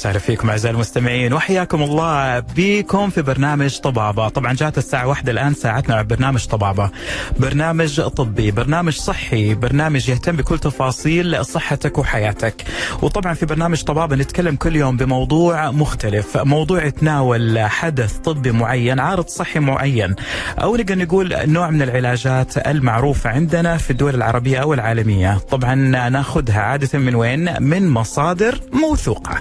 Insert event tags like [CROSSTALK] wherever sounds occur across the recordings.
وسهلا فيكم أعزائي المستمعين وحياكم الله بكم في برنامج طبابة، طبعا جات الساعة واحدة الآن ساعتنا مع برنامج طبابة. برنامج طبي، برنامج صحي، برنامج يهتم بكل تفاصيل صحتك وحياتك. وطبعا في برنامج طبابة نتكلم كل يوم بموضوع مختلف، موضوع يتناول حدث طبي معين، عارض صحي معين، أو نقدر نقول نوع من العلاجات المعروفة عندنا في الدول العربية أو العالمية، طبعا ناخذها عادة من وين؟ من مصادر موثوقة.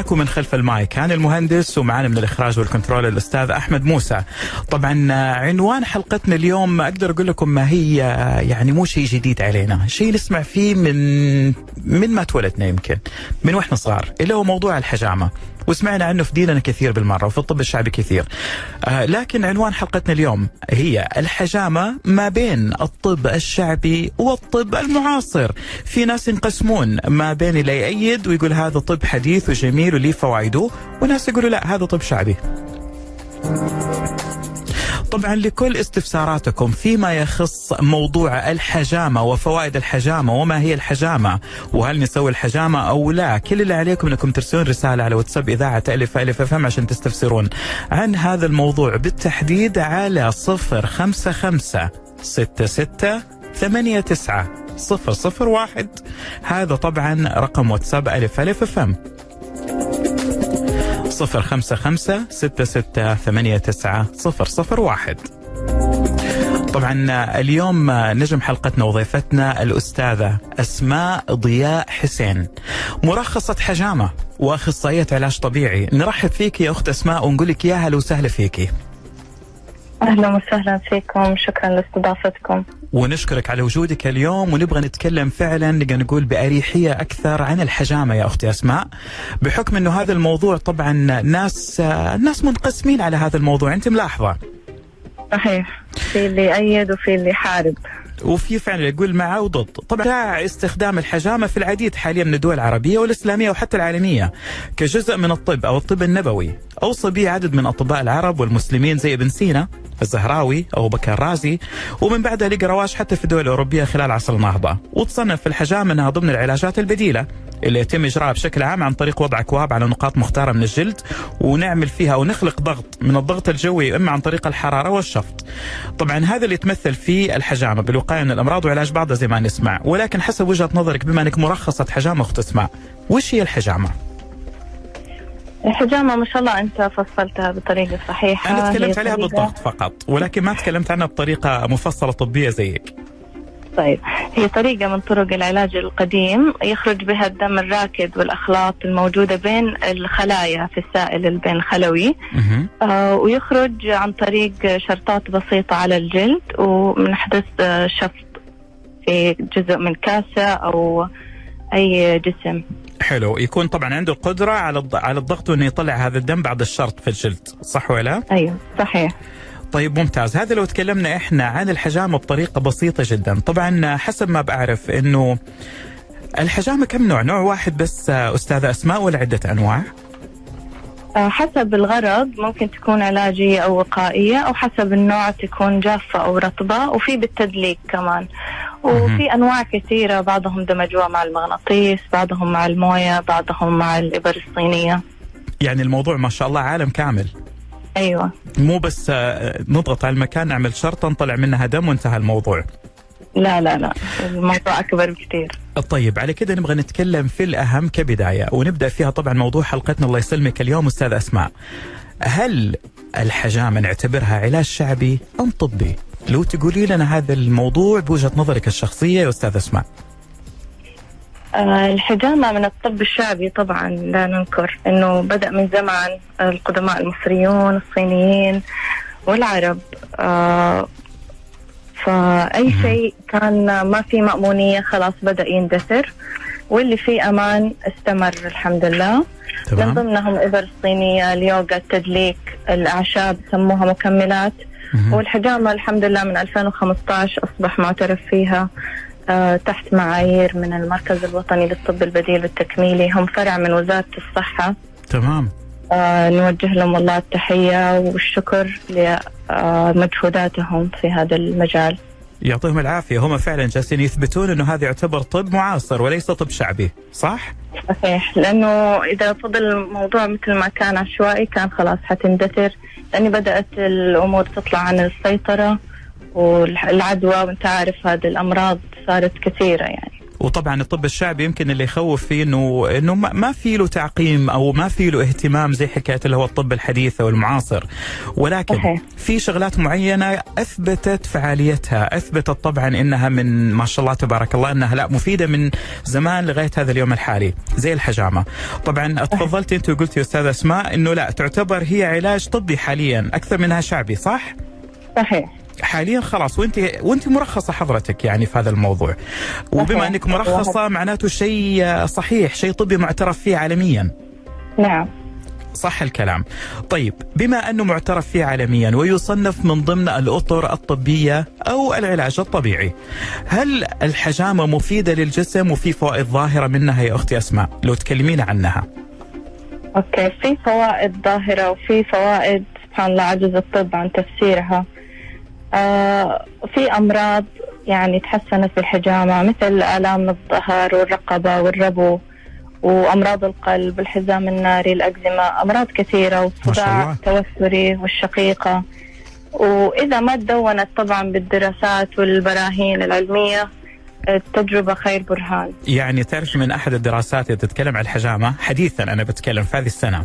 معكم من خلف المايك كان المهندس ومعنا من الإخراج والكنترول الأستاذ أحمد موسى. طبعا عنوان حلقتنا اليوم أقدر أقول لكم ما هي يعني مو شيء جديد علينا، شيء نسمع فيه من من ما تولدنا يمكن، من وإحنا صغار، اللي هو موضوع الحجامة. وسمعنا عنه في ديننا كثير بالمرة وفي الطب الشعبي كثير. آه لكن عنوان حلقتنا اليوم هي الحجامة ما بين الطب الشعبي والطب المعاصر. في ناس ينقسمون ما بين اللي يأيد ويقول هذا طب حديث وجميل وليه فوائده، وناس يقولوا لا هذا طب شعبي. طبعا لكل استفساراتكم فيما يخص موضوع الحجامة وفوائد الحجامة وما هي الحجامة وهل نسوي الحجامة أو لا كل اللي عليكم أنكم ترسلون رسالة على واتساب إذاعة ألف ألف أفهم عشان تستفسرون عن هذا الموضوع بالتحديد على صفر خمسة خمسة ستة ستة ثمانية تسعة صفر صفر واحد هذا طبعا رقم واتساب ألف ألف أفهم صفر خمسة خمسة ستة ستة ثمانية تسعة صفر صفر واحد. طبعا اليوم نجم حلقتنا وضيفتنا الأستاذة أسماء ضياء حسين مرخصة حجامة وأخصائية علاج طبيعي. نرحب فيك يا أخت أسماء ونقول لك يا هلا وسهلا فيكي. أهلا وسهلا فيكم. شكرا لاستضافتكم. ونشكرك على وجودك اليوم. ونبغى نتكلم فعلا نقدر نقول بأريحية أكثر عن الحجامة يا أختي أسماء. بحكم أنه هذا الموضوع طبعا ناس ناس منقسمين على هذا الموضوع. أنت ملاحظة؟ صحيح. في اللي يأيد وفي اللي يحارب وفي فعلا يقول معه وضد. طبعا استخدام الحجامة في العديد حاليا من الدول العربية والإسلامية وحتى العالمية كجزء من الطب أو الطب النبوي أوصى به عدد من أطباء العرب والمسلمين زي ابن سينا. الزهراوي أو بكر الرازي ومن بعدها لقى رواج حتى في الدول الأوروبية خلال عصر النهضة وتصنف في الحجامة أنها ضمن العلاجات البديلة اللي يتم إجراءها بشكل عام عن طريق وضع أكواب على نقاط مختارة من الجلد ونعمل فيها أو نخلق ضغط من الضغط الجوي إما عن طريق الحرارة والشفط. طبعا هذا اللي يتمثل في الحجامة بالوقاية من الأمراض وعلاج بعضها زي ما نسمع. ولكن حسب وجهة نظرك بما أنك مرخصة حجامة أخت أسماء وش هي الحجامة؟ الحجامة ما شاء الله أنت فصلتها بطريقة صحيحة. أنا تكلمت عليها طريقة- بالضغط فقط ولكن ما تكلمت عنها بطريقة مفصلة طبية زيك. طيب هي طريقة من طرق العلاج القديم يخرج بها الدم الراكد والأخلاط الموجودة بين الخلايا في السائل البين الخلوي. مهم. آه ويخرج عن طريق شرطات بسيطة على الجلد ومنحدث آه شفط في جزء من كاسة أو أي جسم حلو يكون طبعا عنده القدرة على على الضغط وإنه يطلع هذا الدم بعد الشرط في الجلد صح ولا؟ أيوه صحيح طيب ممتاز هذا لو تكلمنا إحنا عن الحجامة بطريقة بسيطة جدا طبعا حسب ما بعرف إنه الحجامة كم نوع؟ نوع واحد بس أستاذة أسماء ولا عدة أنواع؟ آه، حسب الغرض ممكن تكون علاجية أو وقائية أو حسب النوع تكون جافة أو رطبة وفي بالتدليك كمان. وفي أنواع كثيرة بعضهم دمجوها مع المغناطيس بعضهم مع الموية بعضهم مع الإبر الصينية. يعني الموضوع ما شاء الله عالم كامل. أيوة. مو بس آه، نضغط على المكان نعمل شرطة نطلع منها دم وانتهى الموضوع. لا لا لا. الموضوع أكبر بكثير طيب على كده نبغى نتكلم في الأهم كبداية ونبدأ فيها طبعا موضوع حلقتنا. الله يسلمك اليوم أستاذ أسماء. هل الحجامة نعتبرها علاج شعبي أم طبي؟ لو تقولي لنا هذا الموضوع بوجهة نظرك الشخصية يا أستاذ أسماء. آه، الحجامة من الطب الشعبي طبعا لا ننكر إنه بدأ من زمان القدماء المصريون الصينيين والعرب. آه، فأي. شيء كان ما في مأمونية خلاص بدأ يندثر. واللي فيه أمان استمر الحمد لله. من تمام؟ ضمنهم الإبر الصينية اليوغا التدليك الأعشاب سموها مكملات. مهم. والحجامة الحمد لله من 2015 أصبح معترف فيها. آه، تحت معايير من المركز الوطني للطب البديل والتكميلي. هم فرع من وزارة الصحة. تمام. آه، نوجه لهم والله التحية والشكر لمجهوداتهم في هذا المجال. يعطيهم العافية. هم فعلا جالسين يثبتون إنه هذا يعتبر طب معاصر وليس طب شعبي صح؟ صحيح. لأنه إذا فضل الموضوع مثل ما كان عشوائي كان خلاص حتندثر. لأني بدأت الأمور تطلع عن السيطرة والعدوى وأنت عارف هذه الأمراض صارت كثيرة يعني. وطبعا الطب الشعبي يمكن اللي يخوف فيه انه إنه ما في له تعقيم أو ما في له اهتمام زي حكاية اللي هو الطب الحديث أو المعاصر ولكن صحيح. في شغلات معينة أثبتت فعاليتها. أثبتت طبعا إنها من ما شاء الله تبارك الله إنها لا مفيدة من زمان لغاية هذا اليوم الحالي زي الحجامة. طبعا تفضلتي أنت وقلتي أستاذ أسماء إنه لا تعتبر هي علاج طبي حاليا أكثر منها شعبي صح؟ صحيح. حاليا خلاص وانت وأنت مرخصة حضرتك يعني في هذا الموضوع. وبما أنك مرخصة معناته شيء صحيح شيء طبي معترف فيه عالميا. نعم. صح الكلام. طيب بما أنه معترف فيه عالميا ويصنف من ضمن الأطر الطبية أو العلاج الطبيعي هل الحجامة مفيدة للجسم وفي فوائد ظاهرة منها يا أختي أسماء؟ لو تكلمينا عنها. okay في فوائد ظاهرة وفي فوائد سبحان الله عجز الطب عن تفسيرها. في أمراض يعني تحسنت بالحجامة مثل آلام الظهر والرقبة والربو وأمراض القلب الحزام الناري الأكزيما أمراض كثيرة والصداع التوتري والشقيقة. وإذا ما تدونت طبعا بالدراسات والبراهين العلمية التجربة خير برهان. يعني تعرف من أحد الدراسات اللي تتكلم عن الحجامة حديثا أنا بتكلم في هذه السنة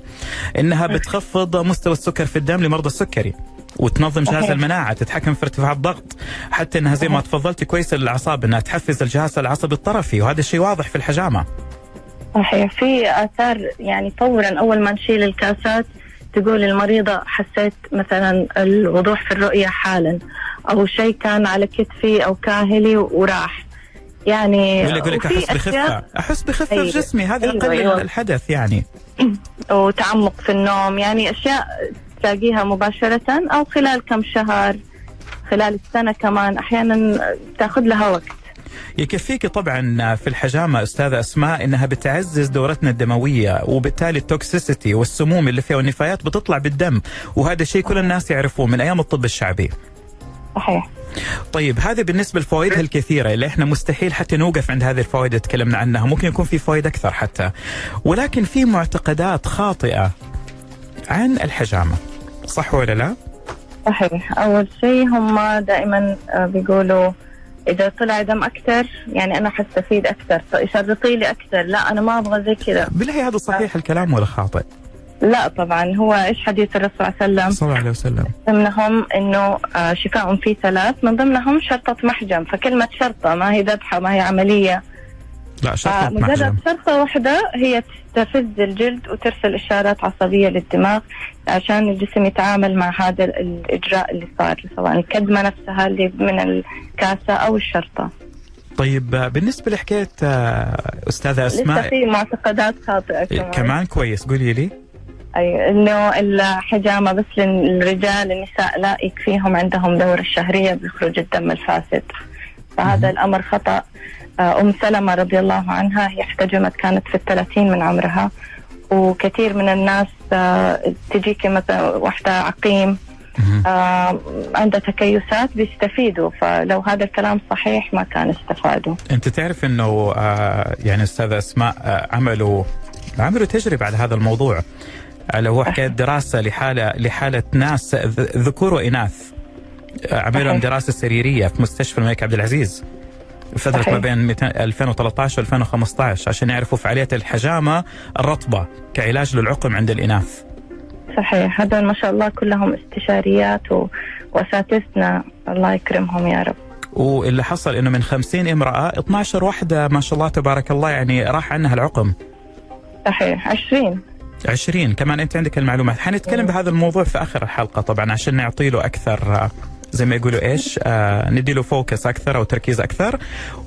إنها بتخفض مستوى السكر في الدم لمرضى السكري وتنظم جهاز المناعة تتحكم في ارتفاع الضغط حتى إنها زي ما تفضلتي كويس للاعصاب إنها تحفز الجهاز العصبي الطرفي وهذا الشيء واضح في الحجامة. صحيح. في آثار يعني فورا أول ما نشيل الكاسات تقول المريضة حسيت مثلا الوضوح في الرؤية حالا أو شيء كان على كتفي أو كاهلي وراح. يعني يقول لك أحس بخفة. أحس بخفة أيوة. في جسمي هذا أيوة أقل أيوة. الحدث يعني. [CLEARS THROAT] وتعمق في النوم. يعني أشياء تلاقيها مباشرة أو خلال كم شهر خلال السنة كمان. أحيانا تأخذ لها وقت. يكفيك طبعا في الحجامة أستاذة أسماء إنها بتعزز دورتنا الدموية وبالتالي التوكسيسيتي والسموم اللي فيها والنفايات بتطلع بالدم وهذا الشيء كل الناس يعرفوه من أيام الطب الشعبي. صحيح. طيب هذه بالنسبة لفوائدها الكثيرة اللي إحنا مستحيل حتى نوقف عند هذه الفوائد اللي تكلمنا عنها. ممكن يكون في فوائد أكثر حتى. ولكن في معتقدات خاطئة عن الحجامة. صح ولا لا؟ صحيح. أول شيء هم دائما آه، بيقولوا إذا طلع دم أكثر يعني أنا حستفيد أكثر. فشرطي لي أكثر لا أنا ما أبغى زي كذا. بالله هذا صحيح الكلام ولا خاطئ؟ لا طبعا هو إيش حديث الرسول صلى الله عليه وسلم؟ صلى الله عليه وسلم. ضمنهم إنه آه، شفاء في ثلاث من ضمنهم شرطة محجم. فكلمة شرطة ما هي ذبحة ما هي عملية. لا شرطة محجم. مجرد شرطة واحدة هي تستفز الجلد وترسل إشارات عصبية للدماغ عشان الجسم يتعامل مع هذا الإجراء اللي صار سواء الكدمة نفسها اللي من الكاسة أو الشرطة. طيب بالنسبة لحكاية آه، أستاذة أسماء. لسه في معتقدات خاطئة كمان, كمان كويس. قولي لي. أي إنه الحجامة بس للرجال النساء لا يكفيهم عندهم دورة الشهرية بيخرج الدم الفاسد. فهذا الأمر خطأ. آه، أم سلمة رضي الله عنها هي احتجمت كانت في الثلاثين من عمرها. وكثير من الناس آه، تجيك مثلا واحدة عقيم آه عندها تكيسات بيستفيدوا. فلو هذا الكلام صحيح ما كان استفادوا. أنت تعرف إنه آه يعني أستاذة أسماء آه عملوا عملوا تجربة على هذا الموضوع. اللي هو حكايه دراسه لحاله لحالة ناس. ذكور وإناث. عملوا دراسة سريرية في مستشفى الملك عبد العزيز. فترة صحيح. ما بين 2013 و 2015 عشان يعرفوا فعالية الحجامة الرطبة كعلاج للعقم عند الإناث. صحيح. هذول ما شاء الله كلهم استشاريات و... وأساتذتنا. الله يكرمهم يا رب. واللي حصل إنه من 50 امرأة 12 واحدة ما شاء الله تبارك الله يعني راح عنها العقم. صحيح. 20 20 كمان أنت عندك المعلومات. حنتكلم بهذا الموضوع في آخر الحلقة طبعا عشان نعطي له أكثر زي ما يقولوا إيش آه ندي له فوكس أكثر أو تركيز أكثر.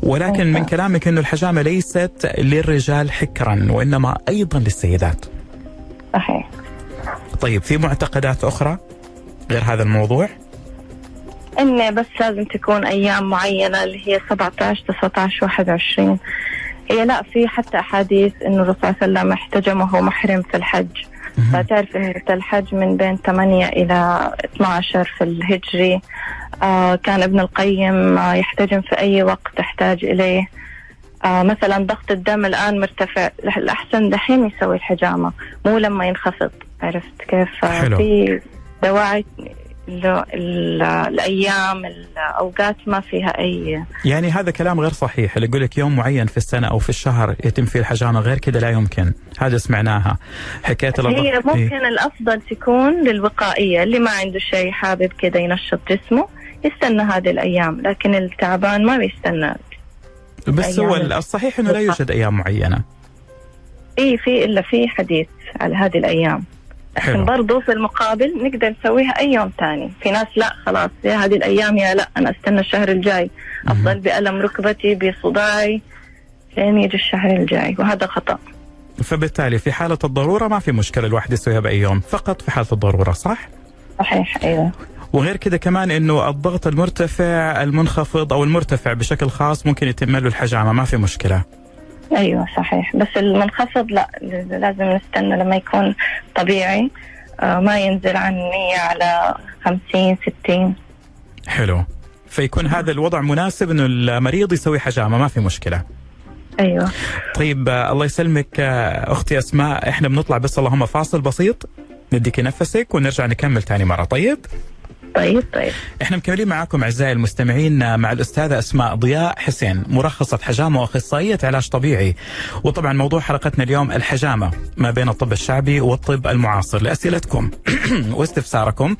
ولكن من كلامك إنه الحجامة ليست للرجال حكرا وإنما أيضا للسيدات. صحيح. طيب في معتقدات أخرى غير هذا الموضوع؟ انه بس لازم تكون أيام معينة اللي هي 17 19 21 هي لا في حتى أحاديث إنه الرسول صلى الله عليه وسلم احتجم وهو محرم في الحج. فتعرف أن الحج من بين 8 إلى 12 في الهجري. آه كان ابن القيم آه يحتجم في أي وقت تحتاج إليه. آه مثلا ضغط الدم الآن مرتفع. الأحسن دحين يسوي الحجامة مو لما ينخفض. عرفت كيف؟ آه،. في دواعي ال- ال- الأيام الأوقات ما فيها أي يعني هذا كلام غير صحيح اللي يقول لك يوم معين في السنة أو في الشهر يتم فيه الحجامة غير كذا لا يمكن هذا سمعناها حكاية هي إيه. ممكن الأفضل تكون للوقائية اللي ما عنده شيء حابب كذا ينشط جسمه يستنى هذه الأيام لكن التعبان ما بيستنى بس هو. الصحيح إنه لا يوجد أيام معينة إيه في إلا في حديث على هذه الأيام حلو. لكن برضو في المقابل نقدر نسويها أي يوم تاني في ناس لا خلاص يا هذه الأيام يا لا أنا أستنى الشهر الجاي. أفضل بألم ركبتي بصداعي لين يجي الشهر الجاي وهذا خطأ. فبالتالي في حالة الضرورة ما في مشكلة الواحد يسويها بأي يوم. فقط في حالة الضرورة صح؟ صحيح أيوه. وغير كذا كمان إنه الضغط المرتفع المنخفض أو المرتفع بشكل خاص ممكن يتم له الحجامة ما في مشكلة. أيوه صحيح. بس المنخفض لا لازم نستنى لما يكون طبيعي. آه، ما ينزل عن 100 على 50 60 حلو. فيكون هذا الوضع مناسب إنه المريض يسوي حجامة ما في مشكلة. أيوه. طيب آه، الله يسلمك آه، أختي أسماء إحنا بنطلع بس اللهم فاصل بسيط. نديك نفسك ونرجع نكمل تاني مرة. طيب؟ طيب طيب. إحنا مكملين معاكم أعزائي المستمعين مع الأستاذة أسماء ضياء حسين مرخصة حجامة وأخصائية علاج طبيعي. وطبعا موضوع حلقتنا اليوم الحجامة ما بين الطب الشعبي والطب المعاصر لأسئلتكم [CLEARS THROAT] واستفساركم.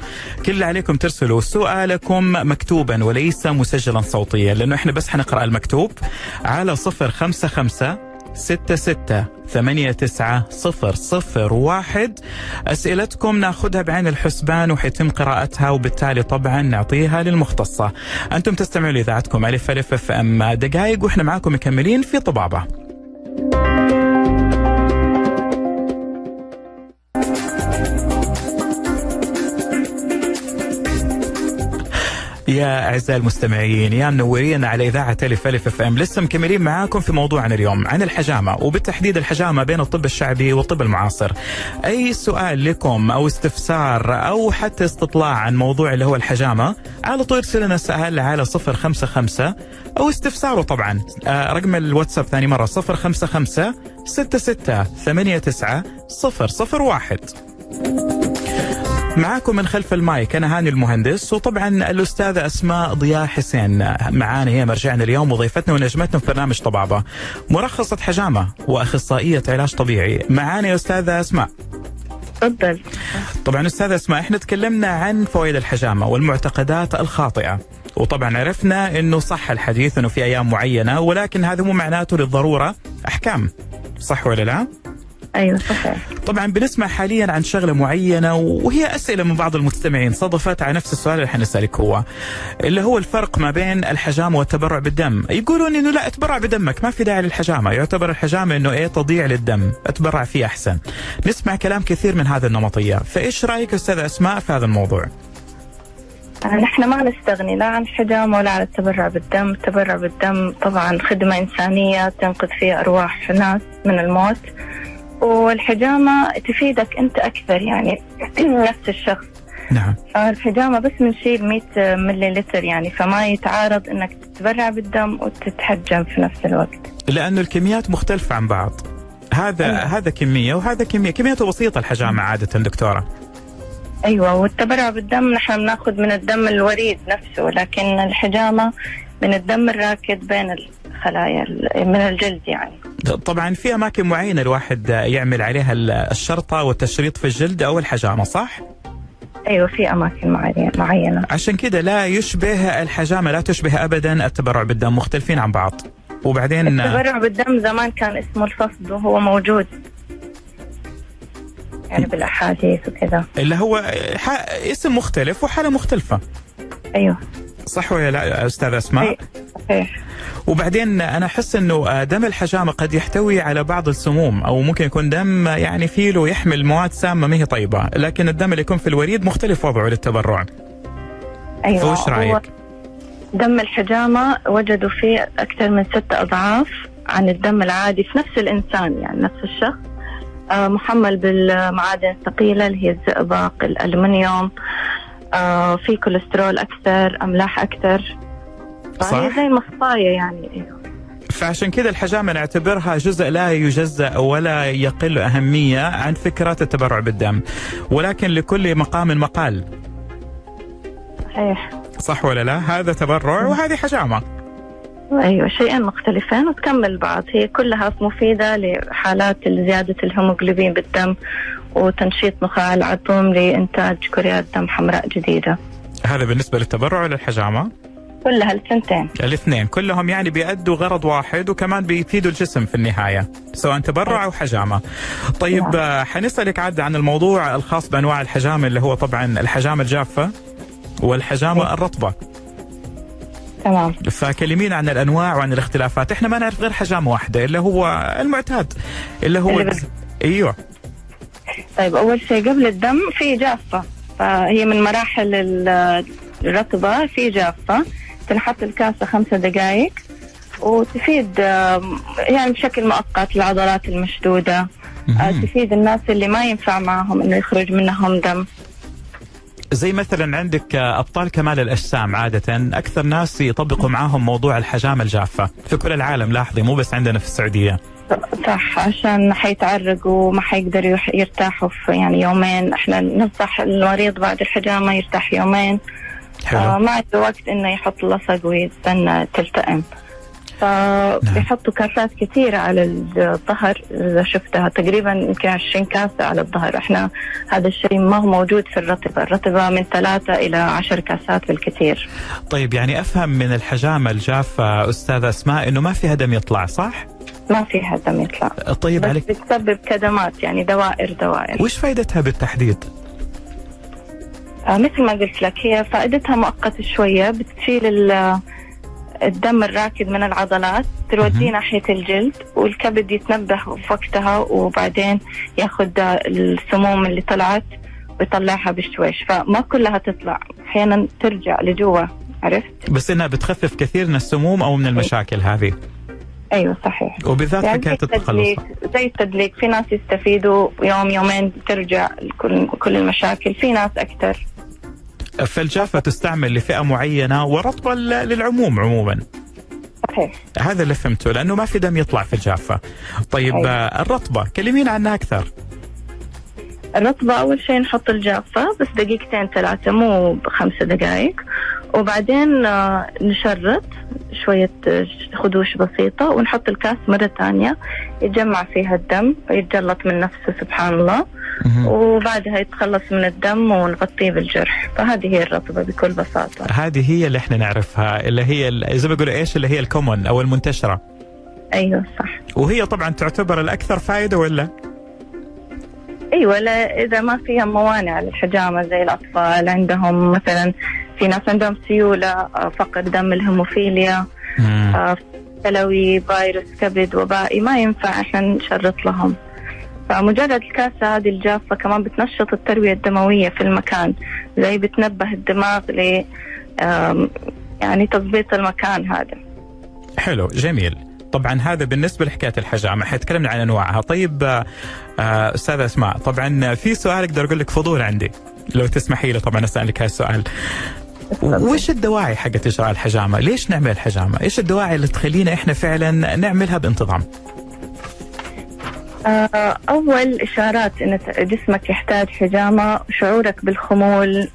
كل اللي عليكم ترسلوا سؤالكم مكتوبا وليس مسجلا صوتيا لأنه إحنا بس حنقرأ المكتوب على 055 ستة ستة ثمانية تسعة صفر صفر واحد. أسئلتكم ناخذها بعين الحسبان وحيتم قراءتها وبالتالي طبعا نعطيها للمختصة. أنتم تستمعوا لإذاعتكم ألف ألف أف أم دقائق وإحنا معاكم مكملين في طبابة. يا أعزائي المستمعين يا منورين على إذاعة ألف ألف أف أم. لسه مكملين معاكم في موضوعنا اليوم عن الحجامة وبالتحديد الحجامة بين الطب الشعبي والطب المعاصر. أي سؤال لكم أو استفسار أو حتى استطلاع عن موضوع اللي هو الحجامة على طول ارسل لنا سؤال على 055 أو استفساره طبعا. آه، رقم الواتساب ثاني مرة 055 66 89 001 معاكم من خلف المايك أنا هاني المهندس وطبعا الأستاذة أسماء ضياء حسين معانا هي مرجعنا اليوم وضيفتنا ونجمتنا في برنامج طبابة. مرخصة حجامة وأخصائية علاج طبيعي. معانا يا أستاذة أسماء. تفضل. طبعا أستاذة أسماء إحنا تكلمنا عن فوائد الحجامة والمعتقدات الخاطئة وطبعا عرفنا إنه صح الحديث إنه في أيام معينة ولكن هذا مو معناته للضرورة. أحكام صح ولا لا؟ أيوه صحيح. طبعا بنسمع حاليا عن شغلة معينة وهي أسئلة من بعض المستمعين. صدفت على نفس السؤال اللي حنسألك هو اللي هو الفرق ما بين الحجامه والتبرع بالدم. يقولون إنه لا اتبرع بدمك ما في داعي للحجامة. يعتبر الحجامة إنه إيه تضيع للدم. اتبرع فيه أحسن. نسمع كلام كثير من هذا النمطية. فإيش رأيك أستاذ أسماء في هذا الموضوع؟ آه، نحن ما نستغني لا عن الحجامة ولا عن التبرع بالدم. التبرع بالدم طبعا خدمة إنسانية تنقذ فيها أرواح ناس من الموت. والحجامة تفيدك أنت أكثر يعني [CLEARS THROAT] نفس الشخص. نعم. الحجامة بس بنشيل 100 ملي لتر يعني فما يتعارض إنك تتبرع بالدم وتتحجم في نفس الوقت. لأنه الكميات مختلفة عن بعض. هذا أيوة. هذا كمية وهذا كمية. كميته بسيطة الحجامة عادة دكتورة. أيوه والتبرع بالدم نحن بناخذ من الدم الوريد نفسه لكن الحجامة من الدم الراكد بين الخلايا من الجلد يعني. طبعا في أماكن معينة الواحد يعمل عليها الشرطة والتشريط في الجلد أو الحجامة صح؟ أيوه في أماكن معي- معينة. عشان كذا لا يشبه الحجامة لا تشبه ابدا التبرع بالدم مختلفين عن بعض. وبعدين التبرع بالدم زمان كان اسمه الفصد وهو موجود. يعني بالأحاديث وكذا. اللي هو ح- اسم مختلف وحالة مختلفة. أيوه. صح ولا لا أستاذ أسماء؟ صحيح. وبعدين أنا أحس إنه دم الحجامة قد يحتوي على بعض السموم أو ممكن يكون دم يعني فيه له يحمل مواد سامة ما هي طيبة، لكن الدم اللي يكون في الوريد مختلف وضعه للتبرع، أيوه فوش رأيك؟ دم الحجامة وجدوا فيه أكثر من ستة أضعاف عن الدم العادي في نفس الإنسان يعني نفس الشخص. آه، محمل بالمعادن الثقيلة اللي هي الزئبق الألمنيوم. آه، في كوليسترول أكثر أملاح أكثر. صح. زي المصفاية يعني أيوه. فعشان كذا الحجامة نعتبرها جزء لا يجزأ ولا يقل أهمية عن فكرة التبرع بالدم ولكن لكل مقام مقال. صحيح. صح ولا لا؟ هذا تبرع وهذه حجامة. أيوه شيئين مختلفين وتكمل بعض. هي كلها مفيدة لحالات زيادة الهيموغلوبين بالدم وتنشيط نخاع العظم لإنتاج كريات دم حمراء جديدة. هذا بالنسبة للتبرع ولا الحجامة؟ كلها الثنتين. الاثنين. كلهم يعني بيأدوا غرض واحد وكمان بيفيدوا الجسم في النهاية سواء تبرع أو حجامة. طيب نعم. حنسألك عاد عن الموضوع الخاص بأنواع الحجامة اللي هو طبعا الحجامة الجافة والحجامة الرطبة. تمام. فكلمينا عن الأنواع وعن الاختلافات. إحنا ما نعرف غير حجامة واحدة اللي هو المعتاد اللي هو اللي بس- أيوه. طيب أول شيء قبل الدم في جافة فهي من مراحل ال- الرطبة في جافة. تنحط الكاسة خمسة دقائق وتفيد يعني بشكل مؤقت العضلات المشدودة. آه،. تفيد الناس اللي ما ينفع معهم إنه يخرج منهم دم. زي مثلا عندك آه، أبطال كمال الأجسام عادة أكثر ناس يطبقوا معاهم موضوع الحجامه الجافة في كل العالم لاحظي مو بس عندنا في السعودية. صح عشان حيتعرقوا وما حيقدروا يرتاحوا في يعني يومين. إحنا ننصح المريض بعد الحجامة يرتاح يومين. حلو. ما عنده وقت إنه يحط لصق ويستنى تلتئم فبيحطوا كاسات كثيرة على الظهر إذا شفتها. تقريبا يمكن 20 كاسة على الظهر. إحنا هذا الشيء ما هو موجود في الرطبة. الرطبة من ثلاثة إلى عشر كاسات بالكثير. طيب يعني أفهم من الحجامة الجافة أستاذة أسماء إنه ما فيها دم يطلع صح؟ ما فيها دم يطلع. طيب بس عليك. بتسبب كدمات يعني دوائر دوائر. وش فائدتها بالتحديد؟ آه، مثل ما قلت لك هي فائدتها مؤقتة شوية بتشيل ال- الدم الراكد من العضلات توديه. ناحية الجلد والكبد يتنبه في وقتها وبعدين ياخذ السموم اللي طلعت ويطلعها بشويش. فما كلها تطلع أحيانا ترجع لجوا عرفت؟ بس إنها بتخفف كثير من السموم أو من المشاكل هذه. أيوه صحيح. وبالذات يعني حكاية التخلص. زي التدليك في ناس يستفيدوا يوم يومين ترجع كل كل المشاكل في ناس أكثر. فالجافة تستعمل لفئة معينة ورطبة ل- للعموم عموما. صحيح هذا اللي فهمته لأنه ما في دم يطلع في الجافة. طيب أيوة. الرطبة كلمينا عنها أكثر. الرطبة أول شيء نحط الجافة بس دقيقتين ثلاثة مو بخمسة دقائق وبعدين آه، نشرط شوية آه، خدوش بسيطة ونحط الكاس مرة ثانية يتجمع فيها الدم ويتجلط من نفسه سبحان الله. وبعدها يتخلص من الدم ونغطيه بالجرح. فهذه هي الرطبة بكل بساطة. هذه هي اللي إحنا نعرفها اللي هي ال- زي ما بيقولوا إيش اللي هي الكومون أو المنتشرة؟ أيوه صح. وهي طبعا تعتبر الأكثر فائدة ولا؟ أيوه لا إذا ما فيها موانع للحجامة زي الأطفال عندهم. مثلا في ناس عندهم سيولة آه، فقر دم الهيموفيليا مم. آه، فيروس كبد وبائي ما ينفع إحنا نشرط لهم. فمجرد الكاسة هذه الجافة كمان بتنشط التروية الدموية في المكان زي بتنبه الدماغ ل يعني تضبيط المكان هذا. حلو جميل. طبعا هذا بالنسبة لحكاية الحجامة. حيتكلمنا عن أنواعها. طيب آه، آه، أستاذة أسماء طبعا في سؤال أقدر أقول لك فضول عندي. لو تسمحي لي طبعا أسألك هذا السؤال. وش الدواعي حقت إجراء الحجامة؟ ليش نعمل الحجامة؟ إيش الدواعي اللي تخلينا إحنا فعلا نعملها بانتظام؟ آه، أول إشارات أن جسمك يحتاج حجامة شعورك بالخمول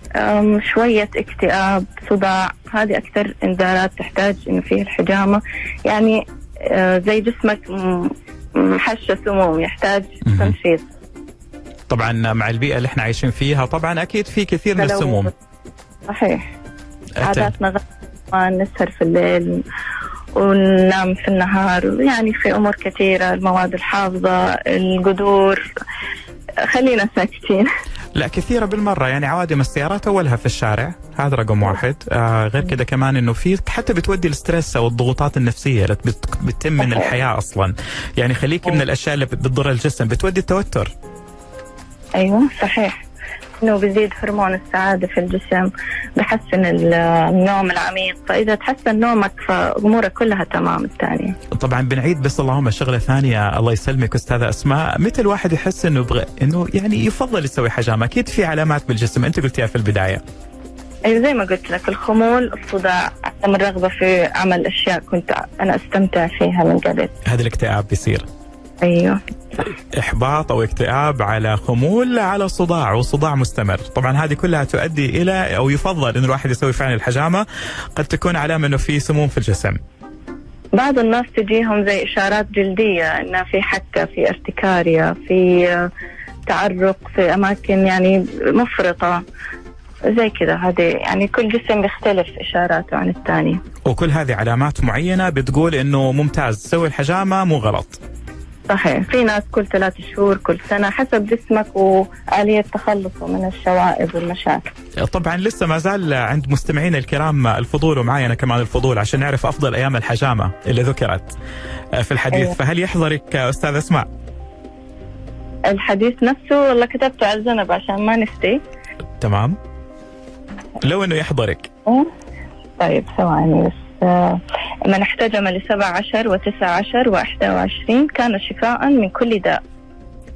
شوية اكتئاب صداع. هذه أكثر إنذارات تحتاج إنه فيه الحجامة. يعني زي جسمك م- محشة سموم يحتاج. تنشيط طبعا مع البيئة اللي إحنا عايشين فيها طبعا أكيد في كثير من. السموم. صحيح. عاداتنا نسهر في الليل وننام في النهار يعني في أمور كثيرة المواد الحافظة القدور. خلينا ساكتين. لا كثيرة بالمرة. يعني عوادم السيارات أولها في الشارع هذا رقم واحد. آه غير كده كمان إنه في حتى بتودي الستريس أو الضغوطات النفسية اللي بت- بتتم من. الحياة أصلا. يعني خليكي من الأشياء اللي بتضر الجسم. بتودي التوتر. أيوه صحيح. إنه بيزيد هرمون السعادة في الجسم بحسن النوم العميق. فإذا تحسن نومك فأمورك كلها تمام الثانية. طبعا بنعيد بس اللهم شغلة ثانية الله يسلمك أستاذة أسماء. متى الواحد يحس إنه بغ... إنه يعني يفضل يسوي حجامة؟ أكيد في علامات بالجسم. أنت قلتيها في البداية. أيوه زي ما قلت لك الخمول الصداع عدم الرغبة في عمل أشياء كنت أنا أستمتع فيها من قبل. هذا الاكتئاب بيصير. أيوه. إحباط أو اكتئاب على خمول على صداع وصداع مستمر. طبعا هذه كلها تؤدي إلى أو يفضل إن الواحد يسوي فعلا الحجامة قد تكون علامة إنه في سموم في الجسم. بعض الناس تجيهم زي إشارات جلدية إنه في حكة في ارتكاريا في تعرق في أماكن يعني مفرطة. زي كذا. هذه يعني كل جسم بيختلف إشاراته عن الثاني. وكل هذه علامات معينة بتقول إنه ممتاز. سوي الحجامة مو غلط. صحيح. في ناس كل ثلاث شهور كل سنة حسب جسمك وآلية تخلصه من الشوائب والمشاكل. طبعا لسه ما زال عند مستمعينا الكرام الفضول ومعي أنا كمان الفضول عشان نعرف أفضل أيام الحجامة اللي ذكرت في الحديث. أيوة. فهل يحضرك أستاذ أسماء؟ الحديث نفسه والله كتبته على الجنب عشان ما نفتي. تمام. لو إنه يحضرك. طيب ثواني بس. من احتجم لسبع عشر وتسع عشر وأحد وعشرين كان شفاء من كل داء.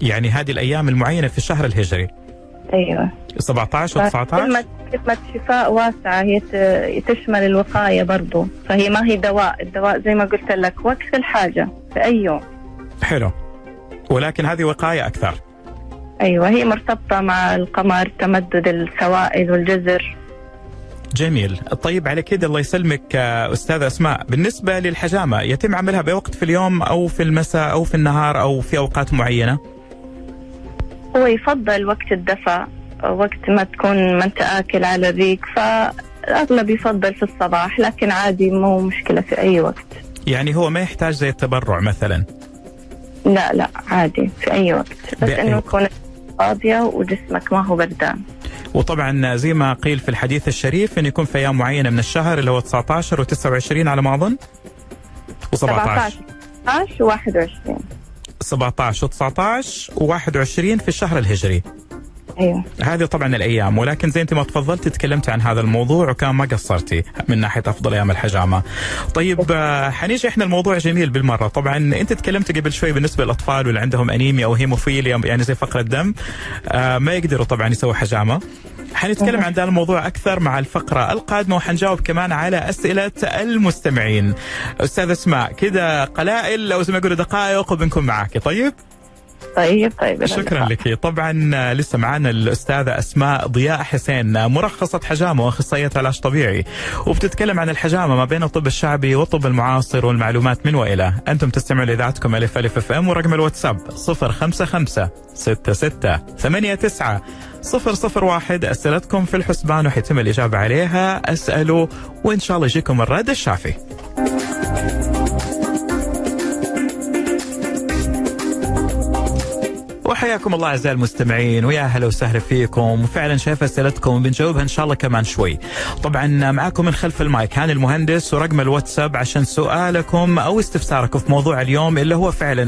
يعني هذه الأيام المعينة في الشهر الهجري. أيوة. 17 و 19 كلمة كلمة شفاء واسعة هي تشمل الوقاية برضو. فهي ما هي دواء. الدواء زي ما قلت لك وقت الحاجة في أي يوم. حلو. ولكن هذه وقاية أكثر. أيوة هي مرتبطة مع القمر تمدد السوائل والجزر. جميل. طيب على كده الله يسلمك أستاذة أسماء. بالنسبة للحجامة يتم عملها بوقت في اليوم أو في المساء أو في النهار أو في أوقات معينة؟ هو يفضل وقت الدفع وقت ما تكون ما أنت آكل على الريق فالأغلب يفضل في الصباح لكن عادي مو مشكلة في أي وقت. يعني هو ما يحتاج زي التبرع مثلا؟ لا لا عادي في أي وقت. بس إنه تكون فاضية وجسمك ما هو بردان. وطبعا زي ما قيل في الحديث الشريف انه يكون في أيام معينة من الشهر اللي هو 19 و29 على ما أظن. و17 17 و21 17 و19 و21 في الشهر الهجري. أيوه هذه طبعا الأيام ولكن زي أنت ما تفضلتي تكلمتي عن هذا الموضوع وكان ما قصرتي من ناحية أفضل أيام الحجامة. طيب حنيجي إحنا الموضوع جميل بالمرة، طبعا أنت تكلمتي قبل شوي بالنسبة للأطفال واللي عندهم أنيميا أو هيموفيليا يعني زي فقر الدم آه ما يقدروا طبعا يسووا حجامة. حنتكلم عن هذا الموضوع أكثر مع الفقرة القادمة وحنجاوب كمان على أسئلة المستمعين. أستاذ أسماء كذا قلائل أو زي ما يقولوا دقائق وبنكون معك طيب؟ طيب طيب شكرا لك. طبعا لسه معنا الأستاذة أسماء ضياء حسين مرخصة حجامة وأخصائية علاج طبيعي. وبتتكلم عن الحجامة ما بين الطب الشعبي والطب المعاصر والمعلومات من وإلى. أنتم تستمعون لإذاعتكم ألف ألف أف أم ورقم الواتساب 055 66 89 001 أسئلتكم في الحسبان وحيتم الإجابة عليها. أسألوا وإن شاء الله يجيكم الرد الشافي. وحياكم الله أعزائي المستمعين ويا أهلا وسهلا فيكم وفعلا شايف أسئلتكم وبنجاوبها إن شاء الله كمان شوي. طبعا معاكم من خلف المايك هاني المهندس ورقم الواتساب عشان سؤالكم أو استفساركم في موضوع اليوم اللي هو فعلا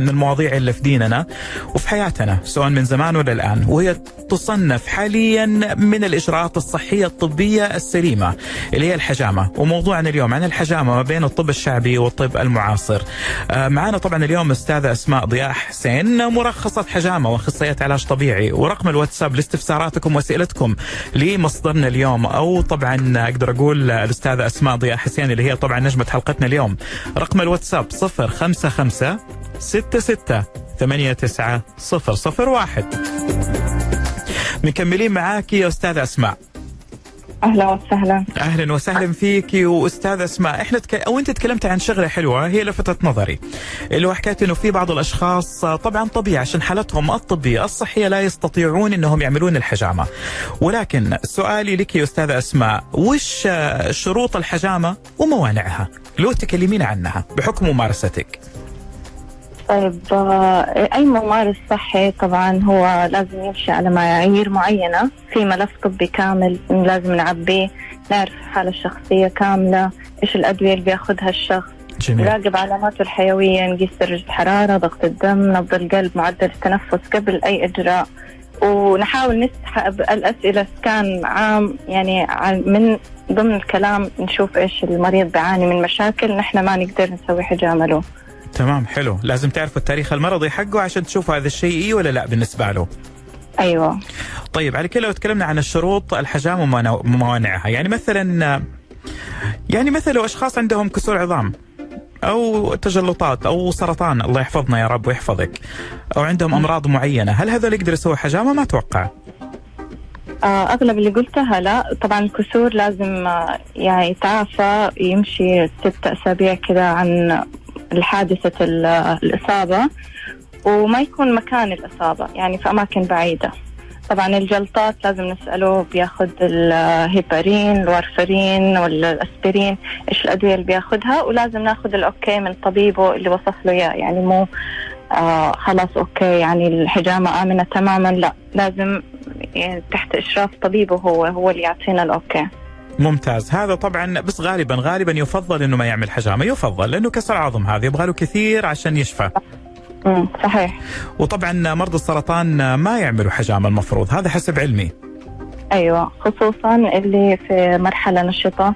من المواضيع اللي في ديننا وفي حياتنا سواء من زمان ولا الآن وهي تصنف حاليا من الإجراءات الصحية الطبية السليمة اللي هي الحجامة وموضوعنا اليوم عن الحجامة ما بين الطب الشعبي والطب المعاصر. معنا طبعا اليوم أستاذة أسماء ضياء حسين مرخص مرخصة حجامة واخصائية علاج طبيعي. ورقم الواتساب لاستفساراتكم وأسئلتكم لمصدرنا اليوم. أو طبعا أقدر أقول الأستاذة أسماء ضياء حسين اللي هي طبعا نجمة حلقتنا اليوم. رقم الواتساب 055 66 89 001 مكملين معاك يا أستاذة أسماء. أهلا وسهلا. أهلا وسهلا فيك واستاذ أسماء. إحنا تك... أو انت تكلمت عن شغلة حلوة هي لفتت نظري. اللي هو إنه في بعض الأشخاص طبعا طبيعي عشان حالتهم الطبية الصحية لا يستطيعون إنهم يعملون الحجامة. ولكن سؤالي لك يا أستاذة أسماء وش شروط الحجامة وموانعها؟ لو تكلمينا عنها بحكم ممارستك. طيب أي ممارس صحي؟ طبعا هو لازم يمشي على معايير معينة في ملف طبي كامل لازم نعبيه نعرف الحاله الشخصية كاملة إيش الأدوية اللي بياخذها الشخص. جميل. نراقب علاماته الحيوية نقيس درجة حرارة ضغط الدم نبض القلب معدل التنفس قبل أي إجراء. ونحاول نسحب الأسئلة كان عام يعني من ضمن الكلام نشوف إيش المريض بيعاني من مشاكل نحن ما نقدر نسوي حجامة له. تمام حلو. لازم تعرفوا التاريخ المرضي حقه عشان تشوفوا هذا الشيء إيه ولا لا بالنسبة له. أيوه. طيب على كده لو تكلمنا عن الشروط الحجام وموانعها. يعني مثلا يعني مثلا لو أشخاص عندهم كسور عظام أو تجلطات أو سرطان الله يحفظنا يا رب ويحفظك أو عندهم أمراض معينة هل هذول يقدروا يسووا حجامة؟ ما أتوقع. آه، أغلب اللي قلتها لا. طبعا الكسور لازم آه، يعني يتعافى يمشي ست أسابيع كذا عن الحادثة الإصابة وما يكون مكان الإصابة يعني في أماكن بعيدة. طبعا الجلطات لازم نسأله بياخذ الهيبارين الوارفارين ولا الاسبرين إيش الأدوية اللي بياخذها ولازم ناخذ ال okay من طبيبه اللي وصف له إياه. يعني مو آه خلاص okay يعني الحجامة آمنة تماما لا لازم يعني تحت إشراف طبيبه هو هو اللي يعطينا ال okay. ممتاز. هذا طبعا بس غالبا غالبا يفضل إنه ما يعمل حجامة. يفضل لأنه كسر عظم هذا يبغى له كثير عشان يشفى. صحيح. وطبعا مرضى السرطان ما يعملوا حجامة المفروض. هذا حسب علمي. أيوه خصوصا اللي في مرحلة نشطة.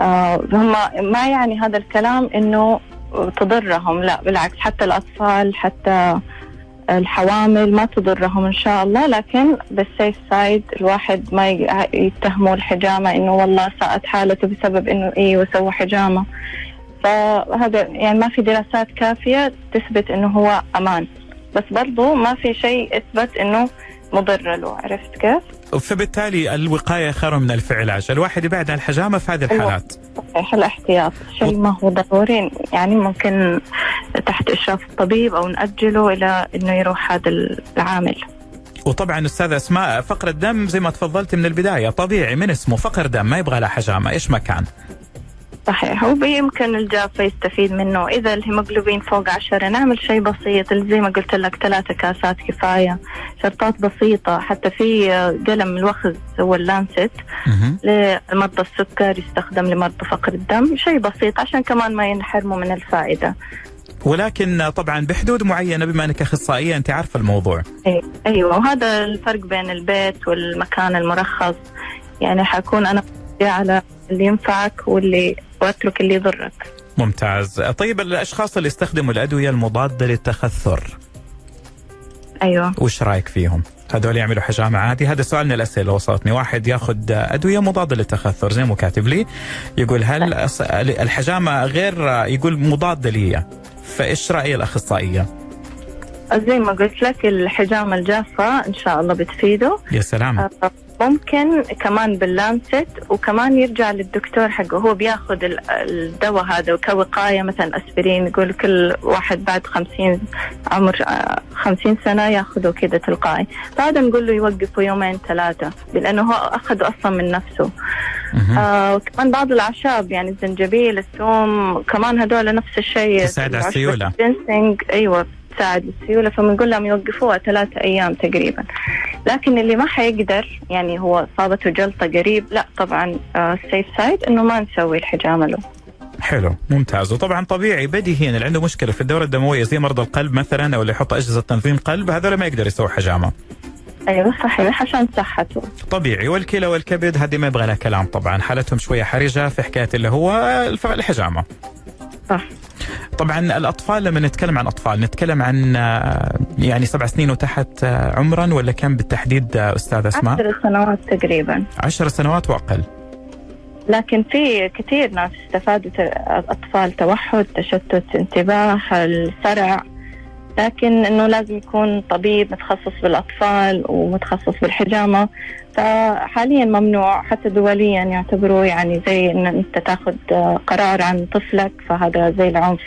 آه هم ما يعني هذا الكلام إنه تضرهم لا بالعكس حتى الأطفال حتى الحوامل ما تضرهم إن شاء الله لكن بالسيف سايد الواحد ما يتهموا الحجامة إنه والله ساءت حالته بسبب إنه إيه وسوى حجامة فهذا يعني ما في دراسات كافية تثبت إنه هو أمان بس برضو ما في شيء اثبت إنه مضر له عرفت كيف؟ فبالتالي الوقاية خير من العلاج الواحد يبعد عن الحجامة في هذه الحالات. صحيح الاحتياط. شيء ما هو ضروري. يعني ممكن تحت إشراف الطبيب أو نأجله إلى أنه يروح هذا العامل. وطبعا أستاذ أسماء فقر الدم زي ما تفضلت من البداية طبيعي من اسمه فقر دم ما يبغى له حجامة إيش ما كان؟ صحيح. وبيمكن الجافة يستفيد منه. إذا الهيموغلوبين فوق عشرة نعمل شيء بسيط. زي ما قلت لك ثلاثة كاسات كفاية. شرطات بسيطة. حتى في قلم الوخز هو اللانست لمرضى السكر يستخدم لمرضى فقر الدم. شيء بسيط عشان كمان ما ينحرموا من الفائدة. ولكن طبعا بحدود معينة بما أنك أخصائية أنت عارفة الموضوع. أيوه. وهذا الفرق بين البيت والمكان المرخص. يعني حكون أنا على اللي ينفعك واللي واترك اللي يضرك. ممتاز. طيب الأشخاص اللي يستخدموا الأدوية المضادة للتخثر أيوه. وش رأيك فيهم؟ هذول يعملوا حجامة عادي. هذا سؤال من الأسئلة اللي وصلتني. واحد ياخذ أدوية مضادة للتخثر زي ما كاتب لي يقول هل الحجامة غير يقول مضادة لي؟ فإيش رأي الأخصائية؟ زي ما قلت لك الحجامة الجافة إن شاء الله بتفيده. يا سلام. آه، ممكن كمان باللانست وكمان يرجع للدكتور حقه. هو بياخذ الدواء هذا كوقاية مثلا أسبرين يقول كل واحد بعد خمسين عمر آه، خمسين سنة ياخذه كذا تلقائي. فهذا نقول له يوقفه يومين ثلاثة لأنه هو أخذه أصلا من نفسه. آه وكمان بعض الأعشاب يعني الزنجبيل الثوم كمان هذول نفس الشيء. تساعد على السيولة. أيوه. تساعد السيوله فبنقول لهم يوقفوها ثلاثة أيام تقريبا. لكن اللي ما حيقدر يعني هو صابته جلطة قريب لا طبعا السيف آه، سايد إنه ما نسوي الحجامة له. حلو ممتاز. وطبعا طبيعي بديهيا. اللي عنده مشكلة في الدورة الدموية زي مرضى القلب مثلا أو اللي يحط أجهزة تنظيم قلب هذول ما يقدر يسوي حجامة. أيوه صحيح عشان صحته. طبيعي. والكلى والكبد هذه ما يبغى لها كلام طبعا. حالتهم شوية حرجة في حكاية اللي هو الحجامة. صح. طبعا الأطفال لما نتكلم عن أطفال نتكلم عن آه، يعني سبع سنين وتحت آه، عمرا ولا كم بالتحديد آه، أستاذ أسماء؟ عشر سنوات تقريبا. عشر سنوات وأقل. لكن في كثير ناس استفادوا اطفال توحد تشتت انتباه الصرع. لكن إنه لازم يكون طبيب متخصص بالأطفال ومتخصص بالحجامة. فحاليا ممنوع حتى دوليا يعتبروه يعني زي إن أنت تاخذ قرار عن طفلك فهذا زي العنف.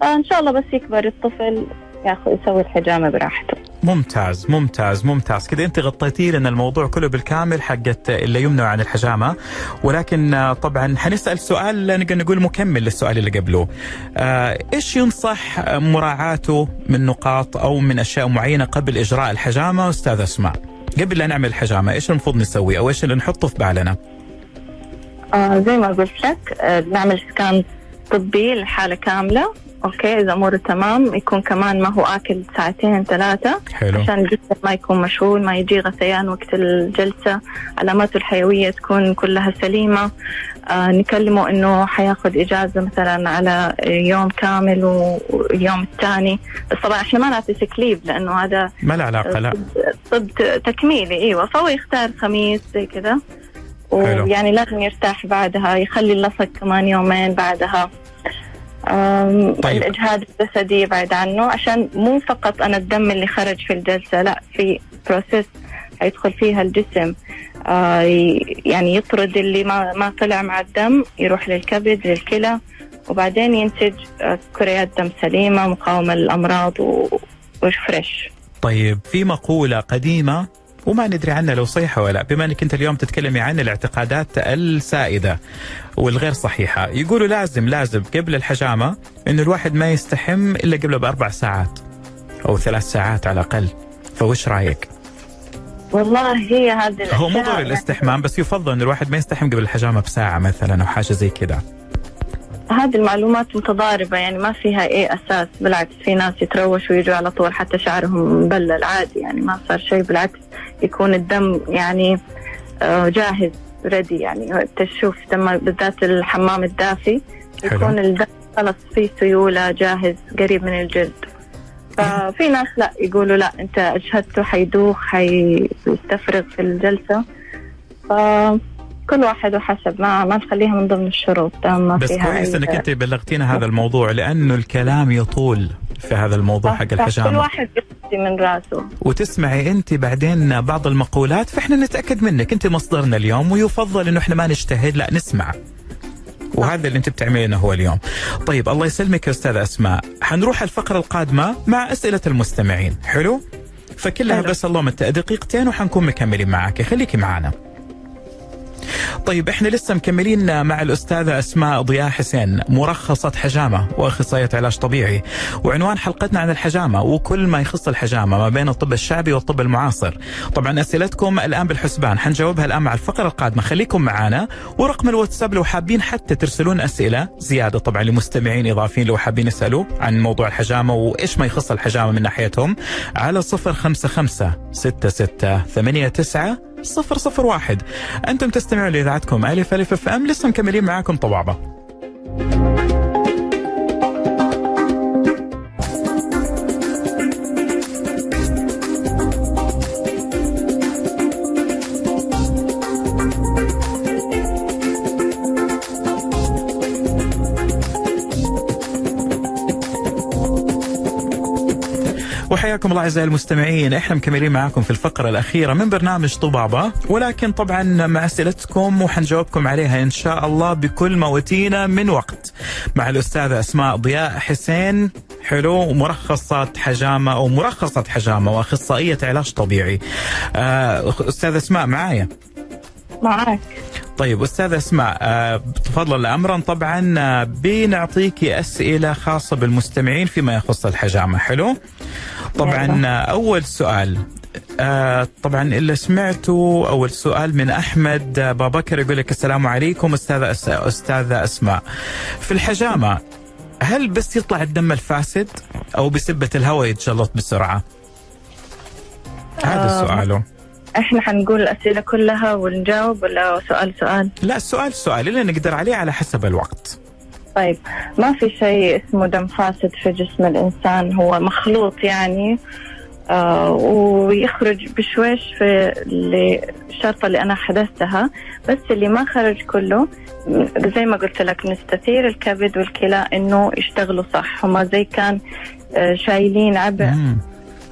فإن شاء الله بس يكبر الطفل. ياخذ يسوي الحجامة براحته. ممتاز ممتاز ممتاز. كذا انت غطيتي لنا الموضوع كله بالكامل حقت اللي يمنع عن الحجامة. ولكن طبعا حنسأل سؤال نقدر نقول مكمل للسؤال اللي قبله. آه إيش ينصح مراعاته من نقاط أو من أشياء معينة قبل إجراء الحجامة؟ أستاذ أسماء قبل لا نعمل الحجامة إيش المفروض نسوي أو إيش اللي نحطه في بالنا؟ آه زي ما قلت لك آه نعمل سكان طبي للحاله كاملة. okay إذا اموره تمام يكون كمان ما هو آكل ساعتين ثلاثة. حلو. عشان الجسم ما يكون مشغول ما يجي غثيان وقت الجلسة. علاماته الحيوية تكون كلها سليمة. آه نكلمه إنه حياخذ إجازة مثلا على يوم كامل واليوم الثاني. بس طبعا إحنا ما نعطي sick leave لأنه هذا ما له علاقة لا. طب تكميلي. إيوه فهو يختار خميس زي كذا. ويعني لازم يرتاح بعدها يخلي اللصق كمان يومين بعدها. طيب. الإجهاد الجسدي يبعد عنه عشان مو فقط أنا الدم اللي خرج في الجلسة لا في process حيدخل فيها الجسم آه يعني يطرد اللي ما ما طلع مع الدم يروح للكبد للكلى وبعدين ينتج آه، كريات دم سليمة مقاومة للأمراض و- و fresh طيب في مقولة قديمة وما ندري عنها لو صحيحة ولا لا. بما إنك أنت اليوم تتكلمي عن الاعتقادات السائدة والغير صحيحة يقولوا لازم لازم قبل الحجامة إنه الواحد ما يستحم إلا قبل بأربع ساعات أو ثلاث ساعات على الأقل فوش رأيك؟ والله هي هذه هو مو ضروري الاستحمام بس يفضل ان الواحد ما يستحم قبل الحجامة بساعة مثلا أو حاجة زي كذا هذه المعلومات متضاربة يعني ما فيها أي أساس بالعكس في ناس يتروشوا ويجوا على طول حتى شعرهم مبلل عادي يعني ما صار شيء بالعكس يكون الدم يعني آه، جاهز ريدي يعني. تشوف لما بالذات الحمام الدافي حلو. يكون الدم خلص فيه سيولة جاهز قريب من الجلد. ففي ناس لا يقولوا لا أنت اجهدته حيدوخ حيستفرغ في الجلسة. فكل واحد وحسب ما ما نخليها من ضمن الشروط ما بس فيها كويس إنك أنت بلغتينا هذا الموضوع لأنه الكلام يطول. في هذا الموضوع حق صح، كل واحد يقضي من رأسه وتسمعي أنت بعدين بعض المقولات فإحنا نتأكد منك أنت مصدرنا اليوم ويفضل إنه إحنا ما نجتهد لا نسمع وهذا اللي أنت بتعملينه هو اليوم. طيب الله يسلمك يا أستاذة أسماء، حنروح الفقرة القادمة مع أسئلة المستمعين، حلو؟ فكلها حلو. بس اللهم دقيقتين وحنكون مكملين معك، خليكي معنا. طيب إحنا لسه مكملين مع الأستاذة أسماء ضياء حسين مرخصة حجامة وأخصائية علاج طبيعي وعنوان حلقتنا عن الحجامة وكل ما يخص الحجامة ما بين الطب الشعبي والطب المعاصر. طبعا أسئلتكم الآن بالحسبان حنجاوبها الآن مع الفقرة القادمة. خليكم معنا ورقم الواتساب لو حابين حتى ترسلون أسئلة زيادة طبعا لمستمعين إضافيين لو حابين يسألوا عن موضوع الحجامة وإيش ما يخص الحجامة من ناحيتهم على 055 66 89 صفر صفر واحد. أنتم تستمعون لإذاعتكم ألف ألف أف أم لسه مكملين معاكم طبابة وحياكم الله أعزائي المستمعين. إحنا مكملين معاكم في الفقرة الأخيرة من برنامج طبابه ولكن طبعا مع أسئلتكم وحنجاوبكم عليها إن شاء الله بكل ما اوتينا من وقت. مع الاستاذه أسماء ضياء حسين حلو مرخصة حجامة أو مرخصة حجامة وأخصائية علاج طبيعي. آه، أستاذة أسماء معايا؟ معك طيب أستاذة أسماء آه، تفضل أمرا طبعا آه، بنعطيكي أسئلة خاصة بالمستمعين فيما يخص الحجامة حلو طبعا. آه، أول سؤال آه طبعا اللي سمعته أول سؤال من أحمد بابكر يقول لك السلام عليكم أستاذة أس- أستاذة أسماء في الحجامة هل بس يطلع الدم الفاسد أو بسبة الهواء يتجلط بسرعة؟ هذا آه. سؤاله إحنا حنقول الأسئلة كلها ونجاوب ولا سؤال سؤال لا السؤال سؤال اللي نقدر عليه على حسب الوقت طيب ما في شيء اسمه دم فاسد في جسم الإنسان هو مخلوط يعني آه ويخرج بشويش في الشرطة اللي أنا حدثتها بس اللي ما خرج كله زي ما قلت لك نستثير الكبد والكلى إنه يشتغلوا صح هم زي كان آه، شايلين عبء مم.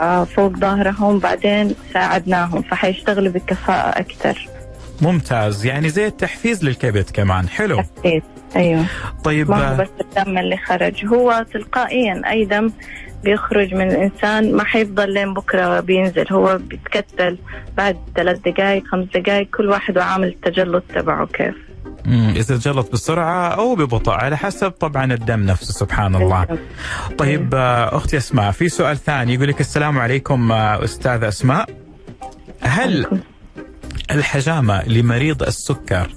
آه، فوق ظهرهم بعدين ساعدناهم فحيشتغلوا بكفاءة أكثر. ممتاز. يعني زي التحفيز للكبد كمان. حلو. أكيد أيوه. طيب ما هو بس الدم اللي خرج هو تلقائيا أي دم بيخرج من الإنسان ما حيفضل لين بكرة بينزل هو بيتكتل بعد ثلاث دقائق خمس دقائق كل واحد وعامل التجلط تبعه كيف. اذا تجلط بسرعة أو ببطء على حسب طبعا الدم نفسه سبحان الله. طيب آه، أختي أسماء في سؤال ثاني يقول لك السلام عليكم آه، أستاذة أسماء. هل الحجامة لمريض السكر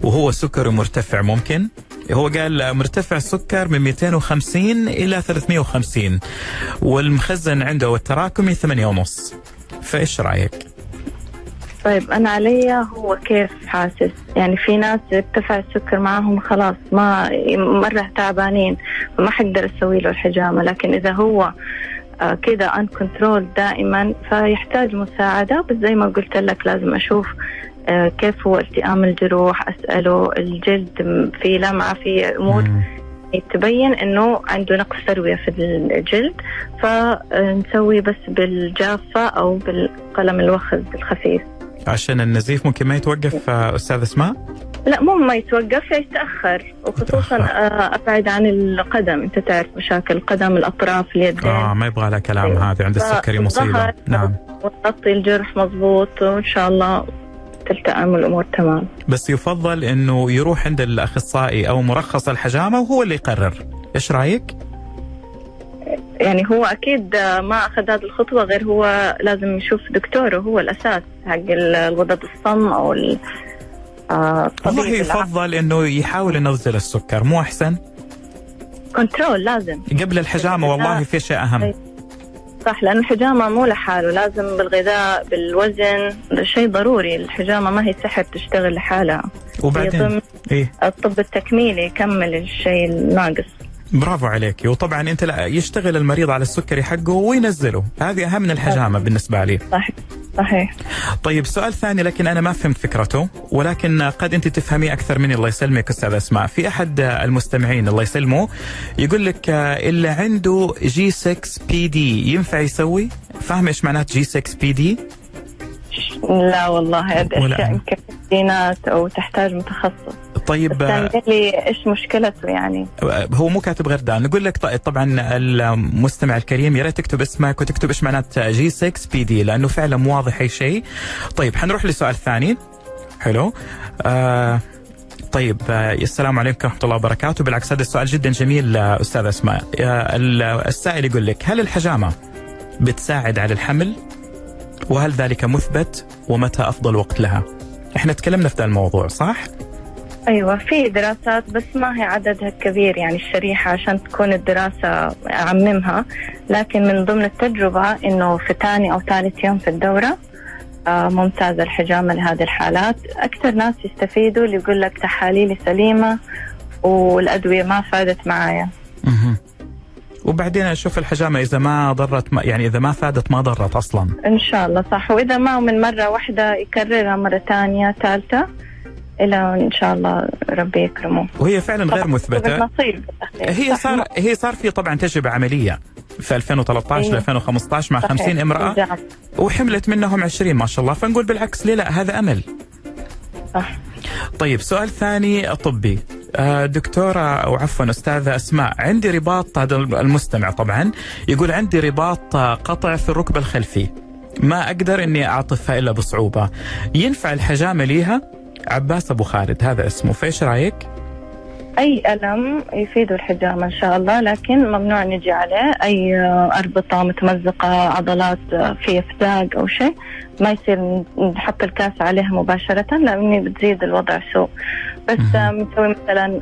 وهو سكره مرتفع ممكن؟ هو قال مرتفع السكر من 250 إلى 350 والمخزن عنده والتراكمي 8 ونص. فإيش رأيك؟ طيب أنا علي هو كيف حاسس؟ يعني في ناس ارتفع السكر معهم خلاص ما مرة تعبانين فما حقدر أسوي له الحجامة. لكن إذا هو كذا ان كنترول دائما فيحتاج مساعدة. بس زي ما قلت لك لازم أشوف آه، كيف هو التئام الجروح أسأله. الجلد في لمعة في أمور تبين إنه عنده نقص تروية في الجلد. فنسوي بس بالجافة أو بالقلم الوخز الخفيف. عشان النزيف ممكن ما يتوقف آه، أستاذ أسماء؟ لا مو ما يتوقف يتأخر وخصوصا آه، أبعد عن القدم. أنت تعرف مشاكل القدم الأطراف اليدين. آه ما يبغى لها كلام أيوه. هذه عند السكري مصيبة. نعم. وتغطي الجرح مضبوط وإن شاء الله تلتئم الأمور تمام. بس يفضل إنه يروح عند الأخصائي أو مرخص الحجامة وهو اللي يقرر. إيش رأيك؟ يعني هو أكيد ما أخذ هذه الخطوة غير هو لازم يشوف دكتوره هو الأساس حق الغدد الصم أو آه والله يفضل إنه يحاول ينزل السكر مو أحسن؟ control لازم. قبل الحجامة والله في شيء أهم. صح لأن الحجامة مو لحاله لازم بالغذاء بالوزن شيء ضروري. الحجامة ما هي سحر تشتغل لحالها. وبعدين؟ إيه؟ الطب التكميلي يكمل الشيء الناقص. برافو عليك وطبعا أنت لا يشتغل المريض على السكري حقه وينزله. هذه أهم من الحجامة بالنسبة لي. صحيح. صحيح. طيب سؤال ثاني لكن أنا ما فهمت فكرته ولكن قد أنت تفهمي أكثر مني. الله يسلمك أستاذ أسماء. في أحد المستمعين الله يسلمه يقول لك اللي عنده G 6 PD ينفع يسوي؟ فاهم إيش معنات جي 6 بي دي لا والله أشياء يمكن أو تحتاج متخصص. طيب لي إيش مشكلته يعني؟ هو مو كاتب غير ده نقول لك طبعا المستمع الكريم يا ريت تكتب اسمك وتكتب إيش معنات G 6 PD لأنه فعلا مو واضح أي شيء. طيب حنروح لسؤال ثاني. حلو. آه طيب آه السلام عليكم ورحمة الله وبركاته. بالعكس هذا السؤال جدا جميل آه أستاذ أسماء. آه السائل يقول لك هل الحجامة بتساعد على الحمل؟ وهل ذلك مثبت ومتى أفضل وقت لها؟ إحنا تكلمنا في ذا الموضوع صح؟ أيوه في دراسات بس ما هي عددها كبير يعني الشريحة عشان تكون الدراسة أعممها. لكن من ضمن التجربة إنه في ثاني أو ثالث يوم في الدورة آه ممتازه الحجامه لهذه الحالات. أكثر ناس يستفيدوا اللي يقول لك تحاليلي سليمة والأدوية ما فادت معايا. وبعدين أشوف الحجامة إذا ما ضرت ما يعني إذا ما فادت ما ضرت أصلا. إن شاء الله صح. وإذا ما من مرة واحدة يكررها مرة ثانية ثالثة إلى إن شاء الله ربي يكرمه. وهي فعلا غير مثبتة. نصيب. هي صار هي صار في طبعا تجربة عملية في 2013 ل 2015 مع صحيح. 50 امرأة جعب. وحملت منهم 20 ما شاء الله. فنقول بالعكس ليه لا هذا أمل. صح. طيب سؤال ثاني طبي. دكتورة أو عفوا أستاذة أسماء عندي رباط هذا المستمع طبعا يقول عندي رباط قطع في الركبة الخلفي ما أقدر أني أعطفها إلا بصعوبة. ينفع الحجامة ليها؟ عباس أبو خالد هذا اسمه. فإيش رأيك؟ أي ألم يفيد الحجامة إن شاء الله لكن ممنوع نجي عليه. أي أربطة متمزقة عضلات في افزاق أو شيء ما يصير نحط الكاس عليها مباشرة لأني بتزيد الوضع سوء. بس نسوي مثلا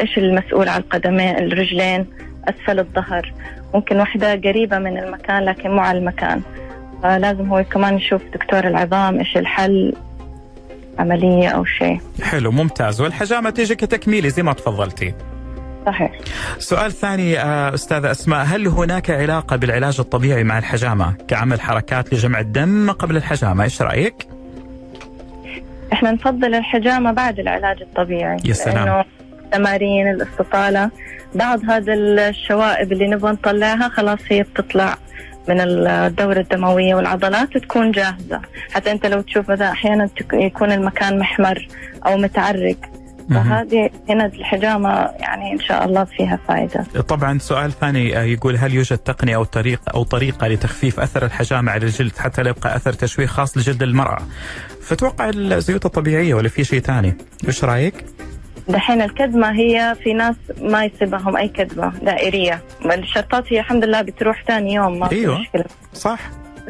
إيش المسؤول على القدمين الرجلين أسفل الظهر. ممكن واحدة قريبة من المكان لكن مو على المكان. فلازم هو كمان يشوف دكتور العظام إيش الحل عملية أو شيء. حلو ممتاز. والحجامة تيجي كتكميلي زي ما تفضلتي. صحيح. سؤال ثاني آه، أستاذة أسماء هل هناك علاقة بالعلاج الطبيعي مع الحجامة كعمل حركات لجمع الدم قبل الحجامة؟ إيش رأيك؟ إحنا نفضل الحجامة بعد العلاج الطبيعي. يا سلام. التمارين الاستطالة بعض هذا الشوائب اللي نبغى نطلعها خلاص هي بتطلع من الدورة الدموية والعضلات تكون جاهزة. حتى أنت لو تشوف مثلا أحيانا يكون المكان محمر أو متعرق. فهذه هنا الحجامة يعني إن شاء الله فيها فائدة طبعا سؤال ثاني آه، يقول هل يوجد تقنية أو طريقة أو طريقة لتخفيف أثر الحجامة على الجلد حتى لا يبقى أثر تشويه خاص لجلد المرأة؟ فتوقع الزيوت الطبيعية ولا في شيء ثاني؟ إيش رأيك؟ دحين الكدمة هي في ناس ما يصيبهم أي كدمة دائرية. الشرطات هي الحمد لله بتروح ثاني يوم ما أيوة. مشكلة. صح.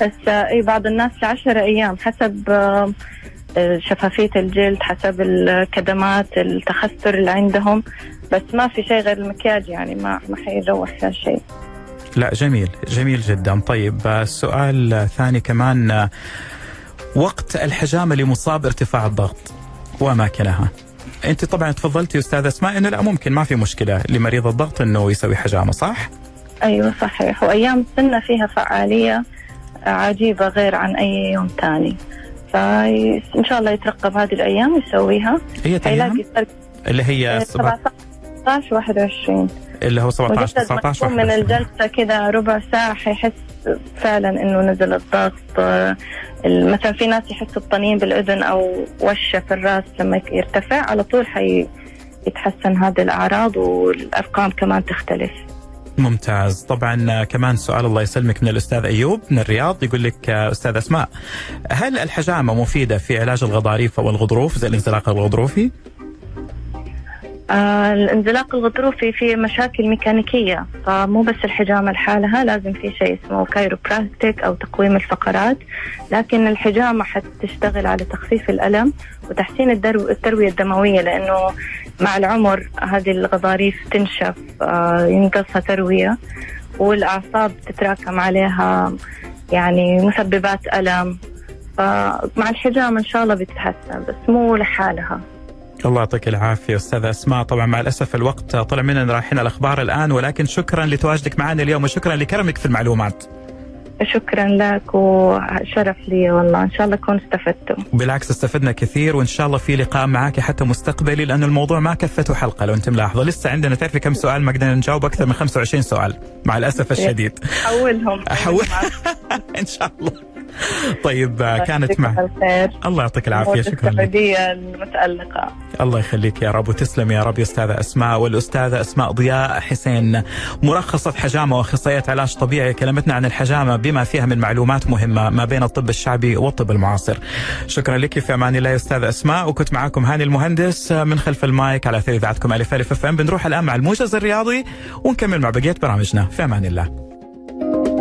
بس إي بعض الناس لعشرة أيام حسب شفافية الجلد حسب الكدمات التخثر اللي عندهم. بس ما في شيء غير المكياج يعني ما ما حيروح شيء. لا جميل جميل جدا. طيب السؤال ثاني كمان وقت الحجامة لمصاب ارتفاع الضغط وأماكنها انت طبعا تفضلتي أستاذة أسماء إنه لا ممكن ما في مشكلة لمريض الضغط إنه يسوي حجامه صح؟ أيوه صحيح. وأيام السنة فيها فعالية عجيبة غير عن أي يوم ثاني فإن شاء الله يترقب هذه الأيام يسويها. هي أيام اللي هي 17 21 اللي هو 17 19 من الجلسة كذا ربع ساعة حيحس فعلا إنه نزل الضغط. مثلا في ناس يحسوا بطنين بالأذن أو وشة في الرأس لما يرتفع على طول حيتحسن هذه الأعراض والأرقام كمان تختلف. ممتاز. طبعا كمان سؤال الله يسلمك من الأستاذ أيوب من الرياض يقول لك أستاذ أسماء هل الحجامة مفيدة في علاج الغضاريف أو الغضروف زي الانزلاق الغضروفي؟ آه الانزلاق الغضروفي في مشاكل ميكانيكية فمو بس الحجامة لحالها لازم في شيء اسمه كايروبراكتيك أو تقويم الفقرات. لكن الحجامة حتشتغل على تخفيف الألم وتحسين التروية الدموية لأنه مع العمر هذه الغضاريف تنشف آه ينقصها تروية والأعصاب تتراكم عليها يعني مسببات ألم. فمع الحجامة إن شاء الله بتتحسن بس مو لحالها. الله يعطيك العافية أستاذة أسماء. طبعا مع الأسف الوقت طلع مننا رايحين الأخبار الآن ولكن شكرا لتواجدك معنا اليوم وشكرا لكرمك في المعلومات. شكرا لك وشرف لي والله. إن شاء الله أكون استفدتوا بالعكس استفدنا كثير وإن شاء الله في لقاء معك حتى مستقبلي لأنه الموضوع ما كفته حلقة. لو أنت ملاحظة لسه عندنا تعرفي كم سؤال؟ ما قدرنا نجاوب أكثر من 25 سؤال مع الأسف الشديد. حولهم احول [LAUGHS] إن شاء الله. [LAUGHS] طيب كانت مع الله يعطيك العافية شكرا لك. الله يخليك يا رب وتسلم يا رب يا أستاذة أسماء. والأستاذة أسماء ضياء حسين مرخصة حجامة واخصائيه علاج طبيعي. كلمتنا عن الحجامة بما فيها من معلومات مهمة ما بين الطب الشعبي والطب المعاصر. شكرا لك في أمان الله يا أستاذة أسماء. وكنت معاكم هاني المهندس من خلف المايك على اثير إذاعتكم ألف ألف أف أم. بنروح الآن مع الموجز الرياضي ونكمل مع بقية برامجنا. في أمان الله.